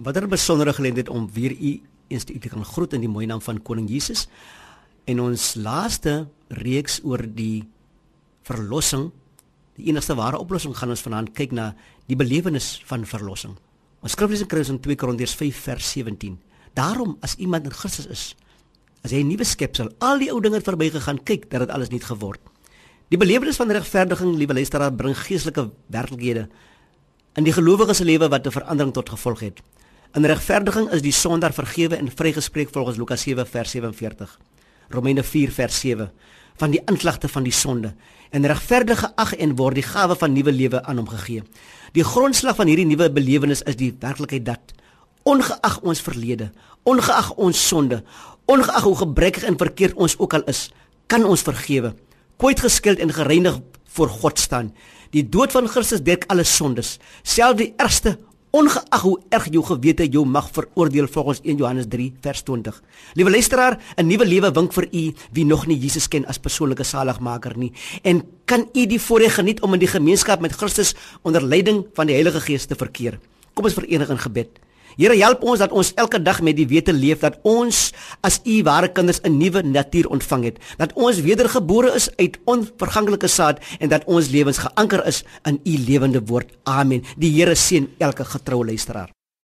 Watter besondere geleentheid om weer u eens te kan groet in die mooi naam van koning Jesus. En ons laaste reeks oor die verlossing, die enigste ware oplossing gaan ons vanaand kyk na die belewenis van verlossing. Ons skryf lees in Korintiërs in 2 Korintiërs 5 vers 17. Daarom as iemand in Christus is, as hy 'n nuwe skepsel, al die ou dinge het verbygegaan, kyk dat dit alles nuut geword. Die belewenis van regverdiging, liewe luisteraar, bring geestelike werklikhede in die gelowige se lewe wat 'n verandering tot gevolg het. In regverdiging is die sondaar vergewe en vrygespreek volgens Lukas 7 vers 47. Romeine 4 vers 7 van die aanklagte van die sonde en regverdige ag en word die gawe van nuwe lewe aan hom gegee. Die grondslag van hierdie nuwe belewenis is die werklikheid dat ongeag ons verlede, ongeag ons sonde, ongeag hoe gebrekkig en verkeerd ons ook al is, kan ons vergewe, kwyt geskild en gereinig voor God staan. Die dood van Christus dek alle sondes, selfs die ergste ongeag hoe erg jou gewete jou mag veroordeel volgens 1 Johannes 3 vers 20. Liewe luisteraar, 'n nuwe lewe wink vir u wie nog nie Jesus ken as persoonlike saligmaker nie en kan u die voorreg geniet om in die gemeenskap met Christus onder leiding van die Heilige Gees te verkeer. Kom ons verenig in gebed. Here help ons dat ons elke dag met die wete leef dat ons as u ware kinders 'n nuwe natuur ontvang het, dat ons wedergebore is uit onverganklike saad en dat ons lewens geanker is in u lewende woord. Amen. Die Here seën elke getroue luisteraar.